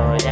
Yeah.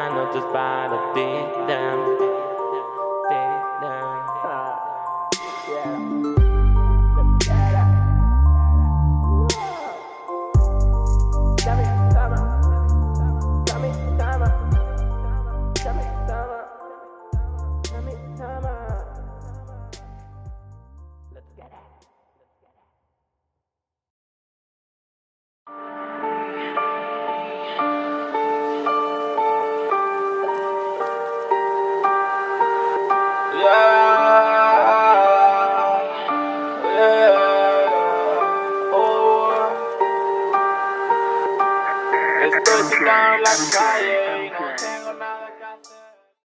I just by the deep them. Let's en la calle y no tengo